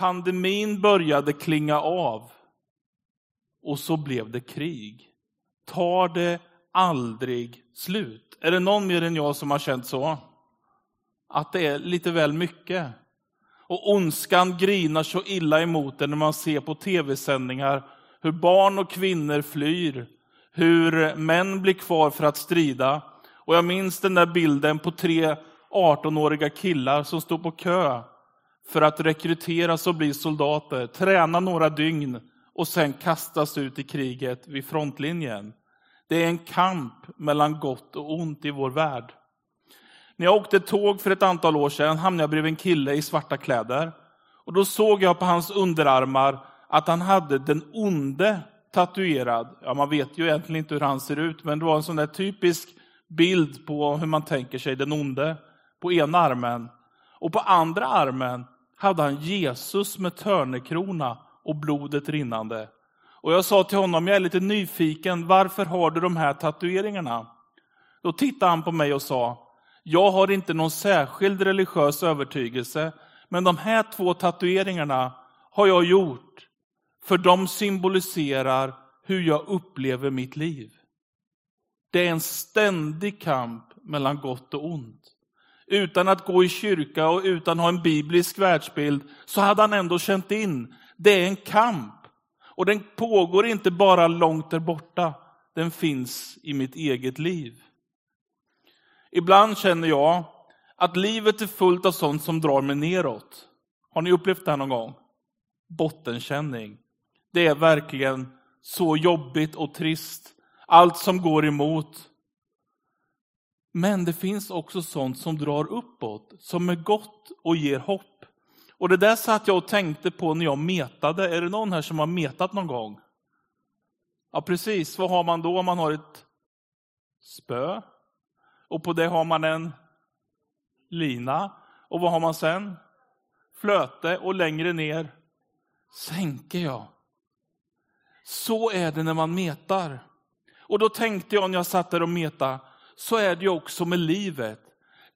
Pandemin började klinga av och så blev det krig. Tar det aldrig slut? Är det någon mer än jag som har känt så? Att det är lite väl mycket. Och ondskan grinar så illa emot det när man ser på tv-sändningar hur barn och kvinnor flyr, hur män blir kvar för att strida. Och jag minns den där bilden på tre 18-åriga killar som stod på kö för att rekryteras och bli soldater, träna några dygn och sen kastas ut i kriget vid frontlinjen. Det är en kamp mellan gott och ont i vår värld. När jag åkte tåg för ett antal år sedan hamnade jag bredvid en kille i svarta kläder. Och då såg jag på hans underarmar att han hade den onde tatuerad. Ja, man vet ju egentligen inte hur han ser ut, men det var en sån där typisk bild på hur man tänker sig den onde på ena armen. Och på andra armen hade han Jesus med törnekrona och blodet rinnande. Och jag sa till honom, jag är lite nyfiken, varför har du de här tatueringarna? Då tittade han på mig och sa, jag har inte någon särskild religiös övertygelse, men de här två tatueringarna har jag gjort, för de symboliserar hur jag upplever mitt liv. Det är en ständig kamp mellan gott och ont. Utan att gå i kyrka och utan att ha en biblisk världsbild, så hade han ändå känt in, det är en kamp. Och den pågår inte bara långt där borta, den finns i mitt eget liv. Ibland känner jag att livet är fullt av sånt som drar mig neråt. Har ni upplevt det här någon gång? Bottenkänning. Det är verkligen så jobbigt och trist. Allt som går emot. Men det finns också sånt som drar uppåt, som är gott och ger hopp. Och det där satt jag och tänkte på när jag metade. Är det någon här som har metat någon gång? Ja, precis. Vad har man då om man har ett spö? Och på det har man en lina. Och vad har man sen? Flöte och längre ner sänker jag. Så är det när man metar. Och då tänkte jag när jag satt där och metade, så är det ju också med livet.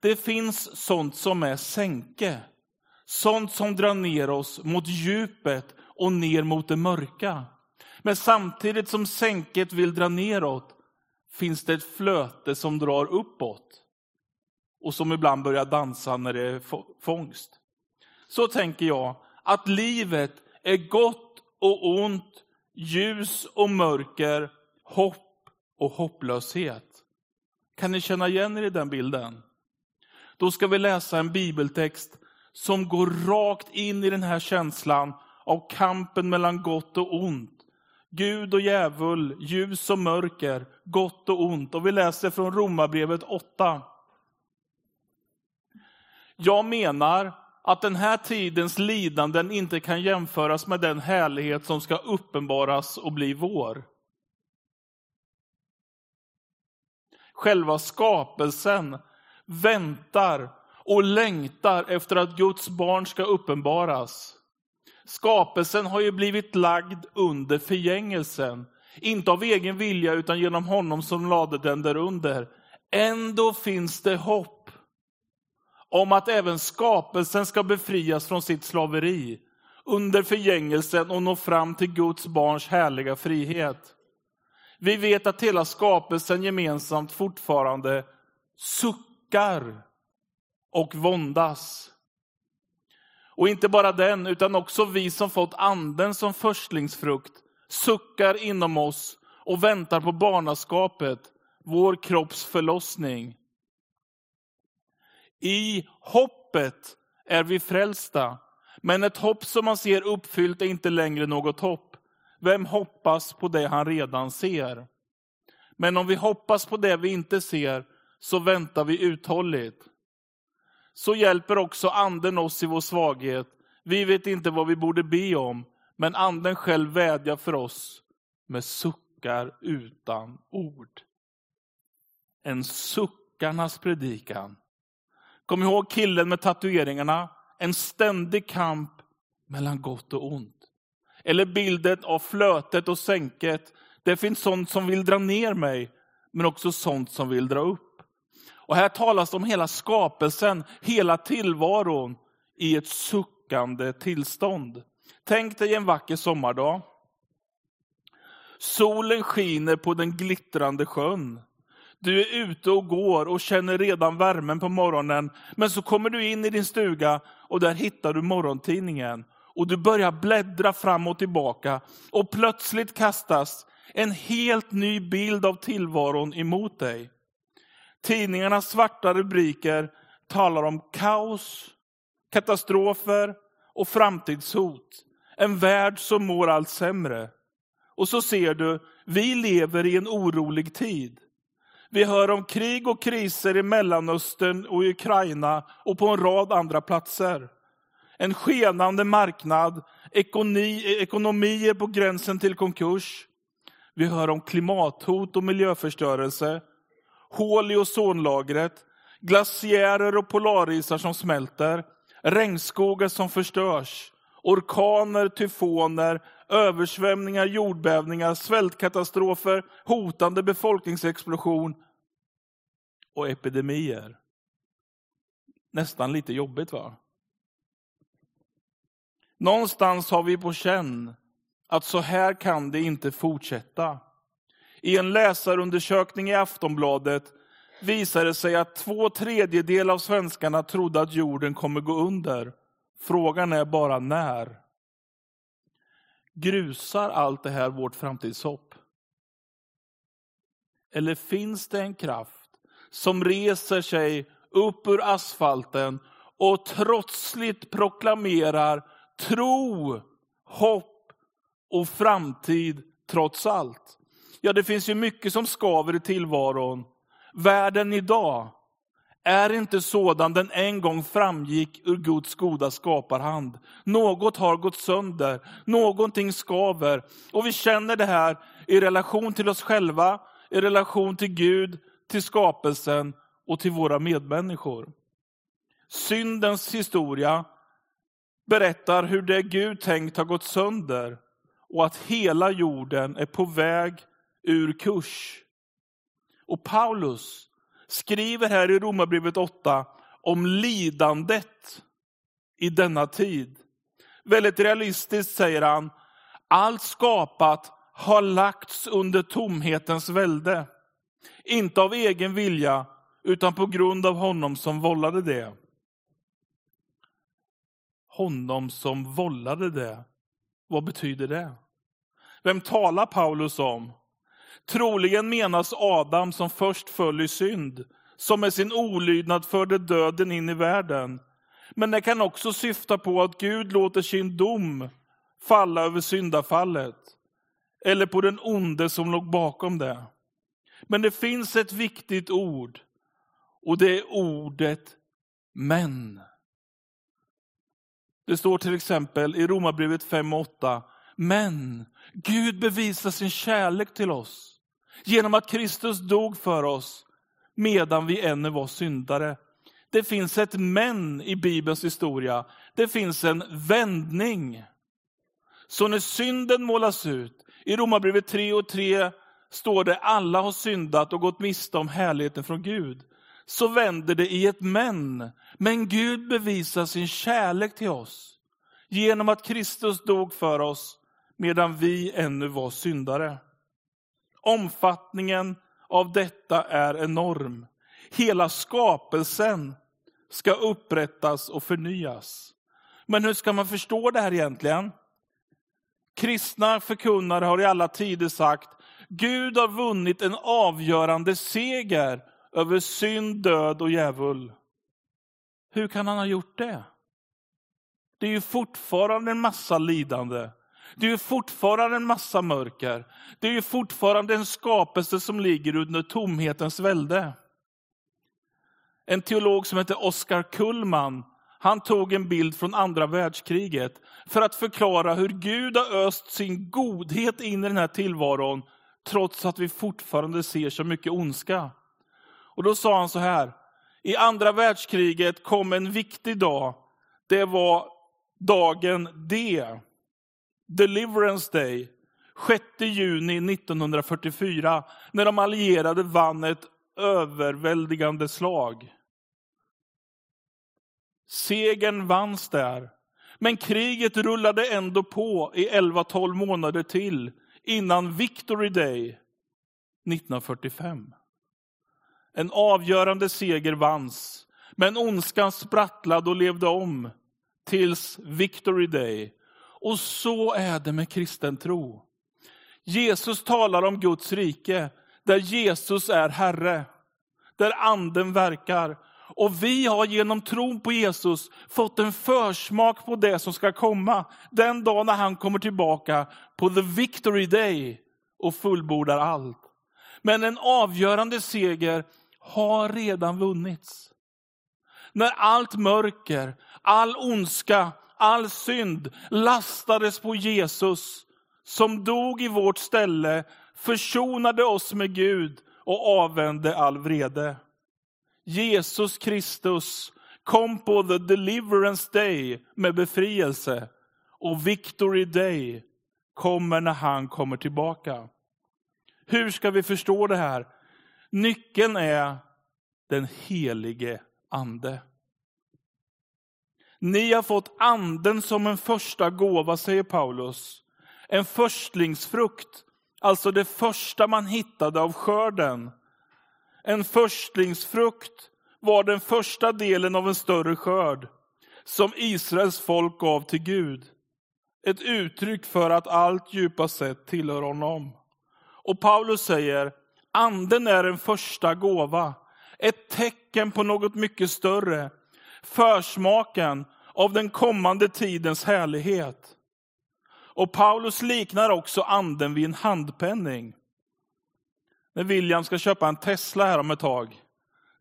Det finns sånt som är sänke. Sånt som drar ner oss mot djupet och ner mot det mörka. Men samtidigt som sänket vill dra neråt finns det ett flöte som drar uppåt och som ibland börjar dansa när det är fångst. Så tänker jag att livet är gott och ont, ljus och mörker, hopp och hopplöshet. Kan ni känna igen er i den bilden? Då ska vi läsa en bibeltext som går rakt in i den här känslan av kampen mellan gott och ont. Gud och djävul, ljus och mörker, gott och ont. Och vi läser från Romarbrevet 8. Jag menar att den här tidens lidanden inte kan jämföras med den härlighet som ska uppenbaras och bli vår. Själva skapelsen väntar och längtar efter att Guds barn ska uppenbaras. Skapelsen har ju blivit lagd under förgängelsen. Inte av egen vilja utan genom honom som lade den därunder. Ändå finns det hopp om att även skapelsen ska befrias från sitt slaveri under förgängelsen och nå fram till Guds barns härliga frihet. Vi vet att hela skapelsen gemensamt fortfarande suckar och våndas. Och inte bara den, utan också vi som fått anden som förstlingsfrukt suckar inom oss och väntar på barnaskapet, vår kropps förlossning. I hoppet är vi frälsta, men ett hopp som man ser uppfyllt är inte längre något hopp. Vem hoppas på det han redan ser? Men om vi hoppas på det vi inte ser, så väntar vi uthålligt så hjälper också anden oss i vår svaghet. Vi vet inte vad vi borde be om, men anden själv vädjar för oss med suckar utan ord. En suckarnas predikan. Kom ihåg killen med tatueringarna, en ständig kamp mellan gott och ont. Eller bilden av flötet och sänket. Det finns sånt som vill dra ner mig, men också sånt som vill dra upp. Och här talas det om hela skapelsen, hela tillvaron i ett suckande tillstånd. Tänk dig en vacker sommardag. Solen skiner på den glittrande sjön. Du är ute och går och känner redan värmen på morgonen. Men så kommer du in i din stuga och där hittar du morgontidningen. Och du börjar bläddra fram och tillbaka. Och plötsligt kastas en helt ny bild av tillvaron emot dig. Tidningarnas svarta rubriker talar om kaos, katastrofer och framtidshot. En värld som mår allt sämre. Och så ser du, vi lever i en orolig tid. Vi hör om krig och kriser i Mellanöstern och Ukraina och på en rad andra platser. En skenande marknad, ekonomi, ekonomier på gränsen till konkurs. Vi hör om klimathot och miljöförstörelse, hål i ozonlagret, glaciärer och polarisar som smälter, regnskogar som förstörs, orkaner, tyfoner, översvämningar, jordbävningar, svältkatastrofer, hotande befolkningsexplosion och epidemier. Nästan lite jobbigt va? Någonstans har vi på känn att så här kan det inte fortsätta. I en läsarundersökning i Aftonbladet visade det sig att två tredjedelar av svenskarna trodde att jorden kommer gå under. Frågan är bara när. Grusar allt det här vårt framtidshopp? Eller finns det en kraft som reser sig upp ur asfalten och trotsligt proklamerar tro, hopp och framtid trots allt? Ja, det finns ju mycket som skaver i tillvaron. Världen idag är inte sådan den en gång framgick ur Guds goda skaparhand. Något har gått sönder, någonting skaver. Och vi känner det här i relation till oss själva, i relation till Gud, till skapelsen och till våra medmänniskor. Syndens historia berättar hur det Gud tänkt har gått sönder och att hela jorden är på väg ur kurs. Och Paulus skriver här i Romarbrevet 8 om lidandet i denna tid. Väldigt realistiskt säger han, allt skapat har lagts under tomhetens välde. Inte av egen vilja, utan på grund av honom som vållade det. Honom som vållade det. Vad betyder det? Vem talar Paulus om? Troligen menas Adam som först föll i synd, som med sin olydnad förde döden in i världen. Men det kan också syfta på att Gud låter sin dom falla över syndafallet, eller på den onde som låg bakom det. Men det finns ett viktigt ord, och det är ordet men. Det står till exempel i Romarbrevet 5 och 8, men Gud bevisar sin kärlek till oss genom att Kristus dog för oss medan vi ännu var syndare. Det finns ett men i Bibelns historia. Det finns en vändning. Så när synden målas ut, i Romarbrevet 3 och 3 står det alla har syndat och gått miste om härligheten från Gud. Så vänder det i ett men. Men Gud bevisar sin kärlek till oss genom att Kristus dog för oss medan vi ännu var syndare. Omfattningen av detta är enorm. Hela skapelsen ska upprättas och förnyas. Men hur ska man förstå det här egentligen? Kristna förkunnare har i alla tider sagt, Gud har vunnit en avgörande seger över synd, död och djävul. Hur kan han ha gjort det? Det är ju fortfarande en massa lidande. Det är ju fortfarande en massa mörker. Det är ju fortfarande en skapelse som ligger under tomhetens välde. En teolog som heter Oskar Kullman, han tog en bild från andra världskriget för att förklara hur Gud har öst sin godhet in i den här tillvaron, trots att vi fortfarande ser så mycket ondska. Och då sa han så här, i andra världskriget kom en viktig dag. Det var dagen D. Deliverance Day, 6 juni 1944, när de allierade vann ett överväldigande slag. Segern vanns där. Men kriget rullade ändå på i 11-12 månader till innan Victory Day 1945. En avgörande seger vanns, men ondskan sprattlade och levde om tills Victory Day. Och så är det med kristen tro. Jesus talar om Guds rike, där Jesus är Herre, där anden verkar. Och vi har genom tron på Jesus fått en försmak på det som ska komma, den dag när han kommer tillbaka på the victory day och fullbordar allt. Men en avgörande seger har redan vunnits. När allt mörker, all ondska, all synd lastades på Jesus som dog i vårt ställe, försonade oss med Gud och avvände all vrede. Jesus Kristus kom på the deliverance day med befrielse och victory day kommer när han kommer tillbaka. Hur ska vi förstå det här? Nyckeln är den helige ande. Ni har fått anden som en första gåva, säger Paulus. En förstlingsfrukt, alltså det första man hittade av skörden. En förstlingsfrukt var den första delen av en större skörd som Israels folk gav till Gud. Ett uttryck för att allt djupast sett tillhör honom. Och Paulus säger, anden är en första gåva, ett tecken på något mycket större, försmaken av den kommande tidens härlighet. Och Paulus liknar också anden vid en handpenning. När William ska köpa en Tesla här om ett tag,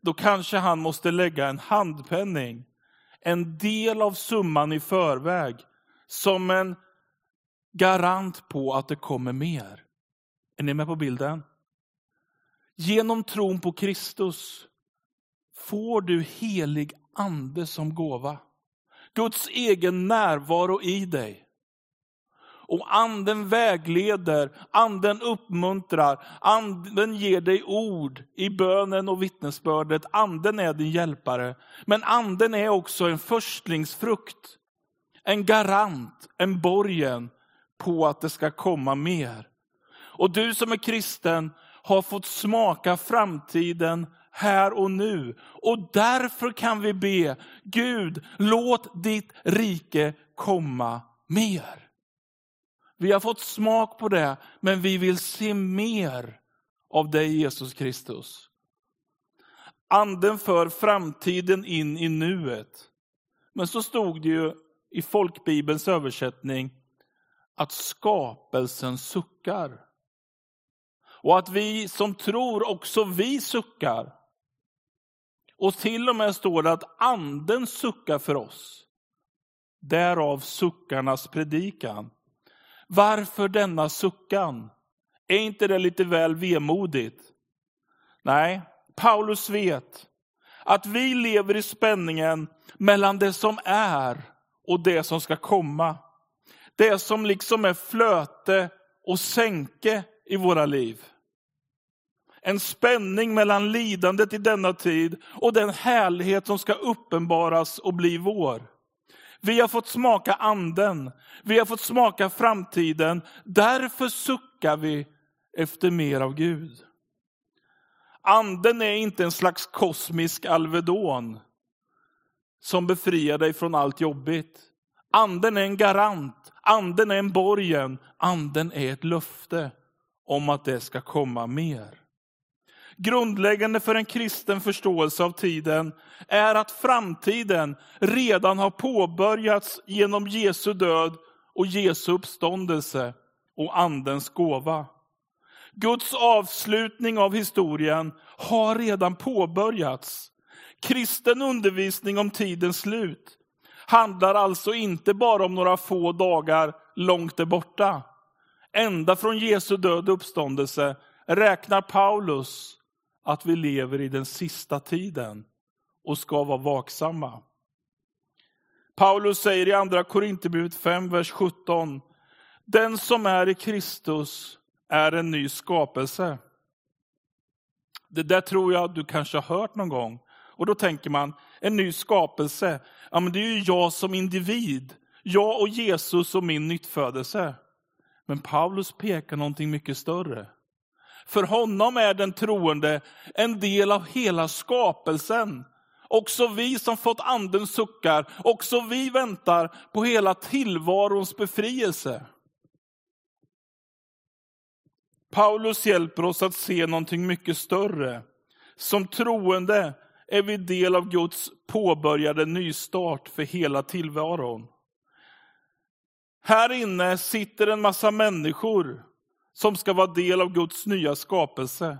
då kanske han måste lägga en handpenning, en del av summan i förväg, som en garant på att det kommer mer. Är ni med på bilden? Genom tron på Kristus får du helig ande som gåva. Guds egen närvaro i dig. Och anden vägleder, anden uppmuntrar, anden ger dig ord i bönen och vittnesbördet. Anden är din hjälpare. Men anden är också en förstlingsfrukt. En garant, en borgen på att det ska komma mer. Och du som är kristen har fått smaka framtiden här och nu. Och därför kan vi be, Gud, låt ditt rike komma mer. Vi har fått smak på det, men vi vill se mer av dig Jesus Kristus. Anden för framtiden in i nuet. Men så stod det ju i folkbibelns översättning att skapelsen suckar. Och att vi som tror också vi suckar. Och till och med står det att anden suckar för oss. Därav suckarnas predikan. Varför denna suckan? Är inte det lite väl vemodigt? Nej, Paulus vet att vi lever i spänningen mellan det som är och det som ska komma. Det som liksom är flöte och sänke i våra liv. En spänning mellan lidandet i denna tid och den härlighet som ska uppenbaras och bli vår. Vi har fått smaka anden, vi har fått smaka framtiden. Därför suckar vi efter mer av Gud. Anden är inte en slags kosmisk Alvedon som befriar dig från allt jobbigt. Anden är en garant, anden är en borgen, anden är ett löfte om att det ska komma mer. Grundläggande för en kristen förståelse av tiden är att framtiden redan har påbörjats genom Jesu död och Jesu uppståndelse och andens gåva. Guds avslutning av historien har redan påbörjats. Kristen undervisning om tidens slut handlar alltså inte bara om några få dagar långt där borta. Ända från Jesu död och uppståndelse räknar Paulus att vi lever i den sista tiden och ska vara vaksamma. Paulus säger i andra Korinthierbrevet 5, vers 17. Den som är i Kristus är en ny skapelse. Det där tror jag du kanske har hört någon gång. Och då tänker man, en ny skapelse, ja men det är ju jag som individ. Jag och Jesus och min nyttfödelse. Men Paulus pekar någonting mycket större. För honom är den troende en del av hela skapelsen. Också vi som fått andens suckar, också vi väntar på hela tillvarons befrielse. Paulus hjälper oss att se någonting mycket större. Som troende är vi del av Guds påbörjade nystart för hela tillvaron. Här inne sitter en massa människor som ska vara del av Guds nya skapelse.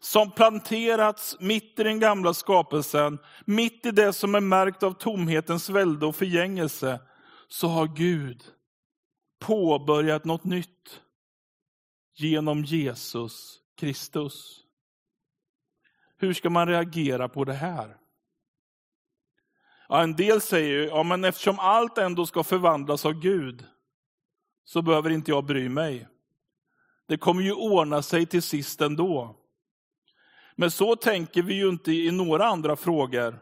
Som planterats mitt i den gamla skapelsen, mitt i det som är märkt av tomhetens välde och förgängelse, så har Gud påbörjat något nytt genom Jesus Kristus. Hur ska man reagera på det här? Ja, en del säger ja, men eftersom allt ändå ska förvandlas av Gud, så behöver inte jag bry mig. Det kommer ju ordna sig till sist ändå. Men så tänker vi ju inte i några andra frågor.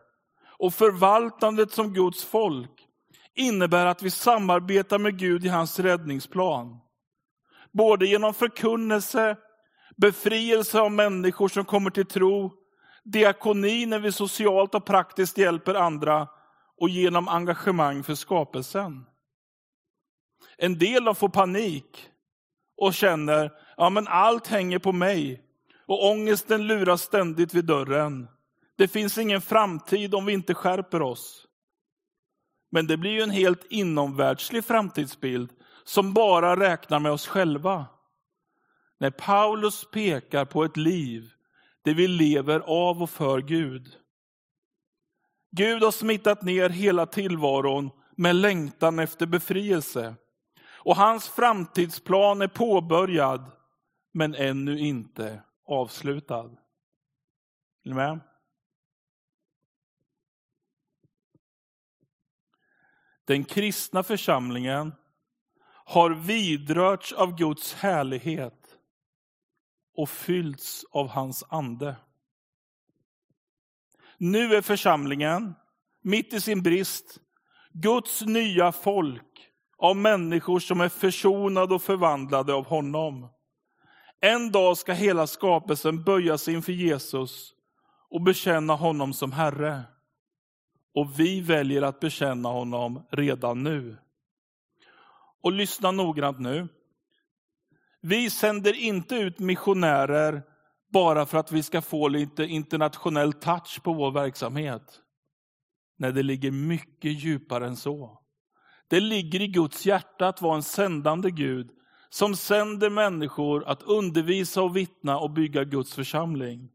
Och förvaltandet som Guds folk innebär att vi samarbetar med Gud i hans räddningsplan. Både genom förkunnelse, befrielse av människor som kommer till tro, diakoni när vi socialt och praktiskt hjälper andra och genom engagemang för skapelsen. En del får panik och känner, ja men allt hänger på mig. Och ångesten lurar ständigt vid dörren. Det finns ingen framtid om vi inte skärper oss. Men det blir ju en helt inomvärldslig framtidsbild som bara räknar med oss själva. När Paulus pekar på ett liv där vi lever av och för Gud. Gud har smittat ner hela tillvaron med längtan efter befrielse. Och hans framtidsplan är påbörjad, men ännu inte avslutad. Är ni med? Den kristna församlingen har vidrörts av Guds härlighet och fyllts av hans ande. Nu är församlingen, mitt i sin brist, Guds nya folk av människor som är försonade och förvandlade av honom. En dag ska hela skapelsen böja sig inför Jesus och bekänna honom som Herre. Och vi väljer att bekänna honom redan nu. Och lyssna noggrant nu. Vi sänder inte ut missionärer bara för att vi ska få lite internationell touch på vår verksamhet. Nej, det ligger mycket djupare än så. Det ligger i Guds hjärta att vara en sändande Gud som sänder människor att undervisa och vittna och bygga Guds församling.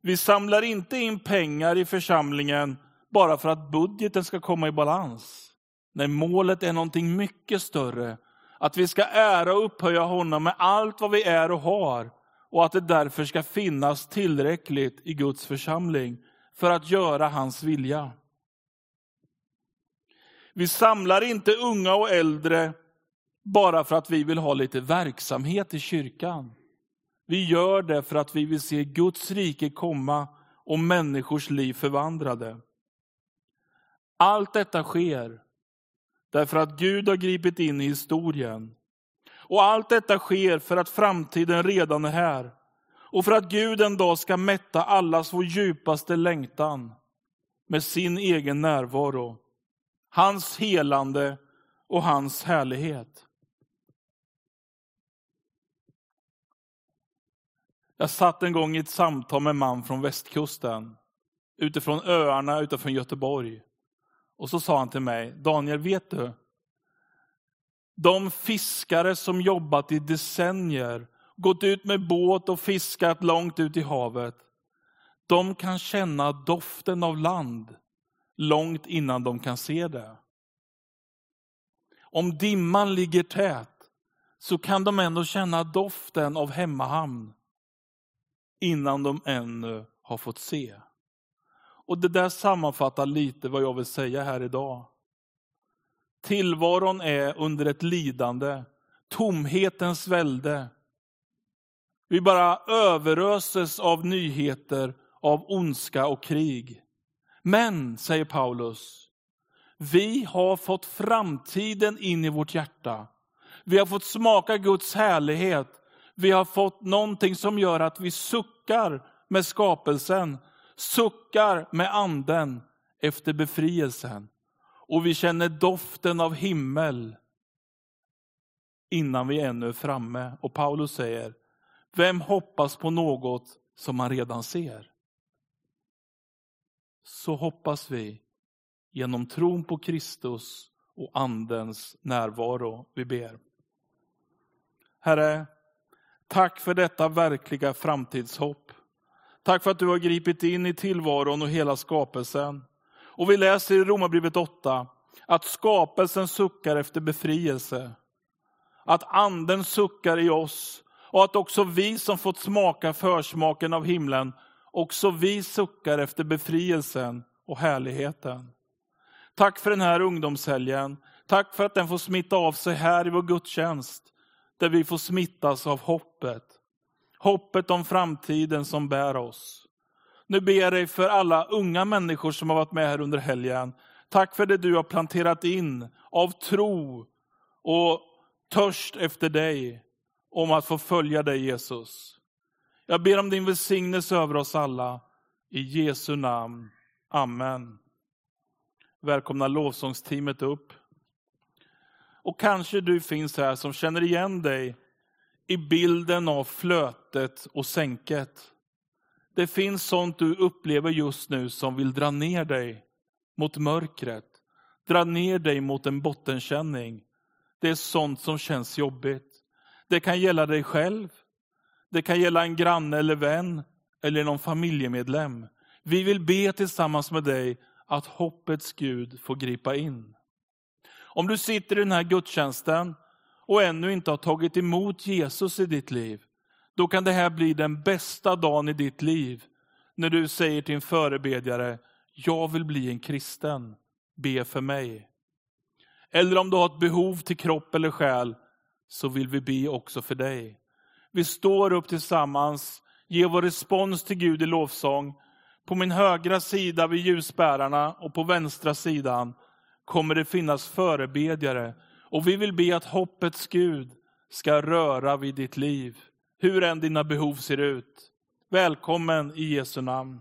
Vi samlar inte in pengar i församlingen bara för att budgeten ska komma i balans. Nej, målet är någonting mycket större. Att vi ska ära och upphöja honom med allt vad vi är och har. Och att det därför ska finnas tillräckligt i Guds församling för att göra hans vilja. Vi samlar inte unga och äldre bara för att vi vill ha lite verksamhet i kyrkan. Vi gör det för att vi vill se Guds rike komma och människors liv förvandlade. Allt detta sker därför att Gud har gripit in i historien. Och allt detta sker för att framtiden redan är här. Och för att Gud en dag ska mätta allas vår djupaste längtan med sin egen närvaro. Hans helande och hans härlighet. Jag satt en gång i ett samtal med en man från västkusten, utifrån öarna utanför Göteborg. Och så sa han till mig, Daniel, vet du? De fiskare som jobbat i decennier, gått ut med båt och fiskat långt ut i havet, de kan känna doften av land långt innan de kan se det. Om dimman ligger tät så kan de ändå känna doften av hemmahamn innan de ännu har fått se. Och det där sammanfattar lite vad jag vill säga här idag. Tillvaron är under ett lidande, tomhetens välde. Vi bara överöses av nyheter, av ondska och krig. Men, säger Paulus, Vi har fått framtiden in i vårt hjärta. Vi har fått smaka Guds härlighet. Vi har fått någonting som gör att vi suckar med skapelsen, suckar med anden efter befrielsen. Och vi känner doften av himmel innan vi ännu är framme. Och Paulus säger, vem hoppas på något som man redan ser? Så hoppas vi genom tron på Kristus och Andens närvaro. Vi ber. Herre, tack för detta verkliga framtidshopp. Tack för att du har gripit in i tillvaron och hela skapelsen. Och vi läser i Romarbrevet 8 att skapelsen suckar efter befrielse. Att anden suckar i oss och att också vi som fått smaka försmaken av himlen, också vi suckar efter befrielsen och härligheten. Tack för den här ungdomshelgen. Tack för att den får smitta av sig här i vår gudstjänst, där vi får smittas av hoppet. Hoppet om framtiden som bär oss. Nu ber jag dig för alla unga människor som har varit med här under helgen. Tack för det du har planterat in av tro och törst efter dig, om att få följa dig Jesus. Jag ber om din välsignelse över oss alla. I Jesu namn. Amen. Välkomna lovsångsteamet upp. Och kanske du finns här som känner igen dig i bilden av flötet och sänket. Det finns sånt du upplever just nu som vill dra ner dig mot mörkret. Dra ner dig mot en bottenkänning. Det är sånt som känns jobbigt. Det kan gälla dig själv. Det kan gälla en granne eller vän eller någon familjemedlem. Vi vill be tillsammans med dig att hoppets Gud får gripa in. Om du sitter i den här gudstjänsten och ännu inte har tagit emot Jesus i ditt liv, då kan det här bli den bästa dagen i ditt liv. När du säger till en förebedjare, jag vill bli en kristen, be för mig. Eller om du har ett behov till kropp eller själ, så vill vi be också för dig. Vi står upp tillsammans, ger vår respons till Gud i lovsång. På min högra sida vid ljusbärarna och på vänstra sidan kommer det finnas förebedjare. Och vi vill be att hoppets Gud ska röra vid ditt liv, hur än dina behov ser ut. Välkommen i Jesu namn.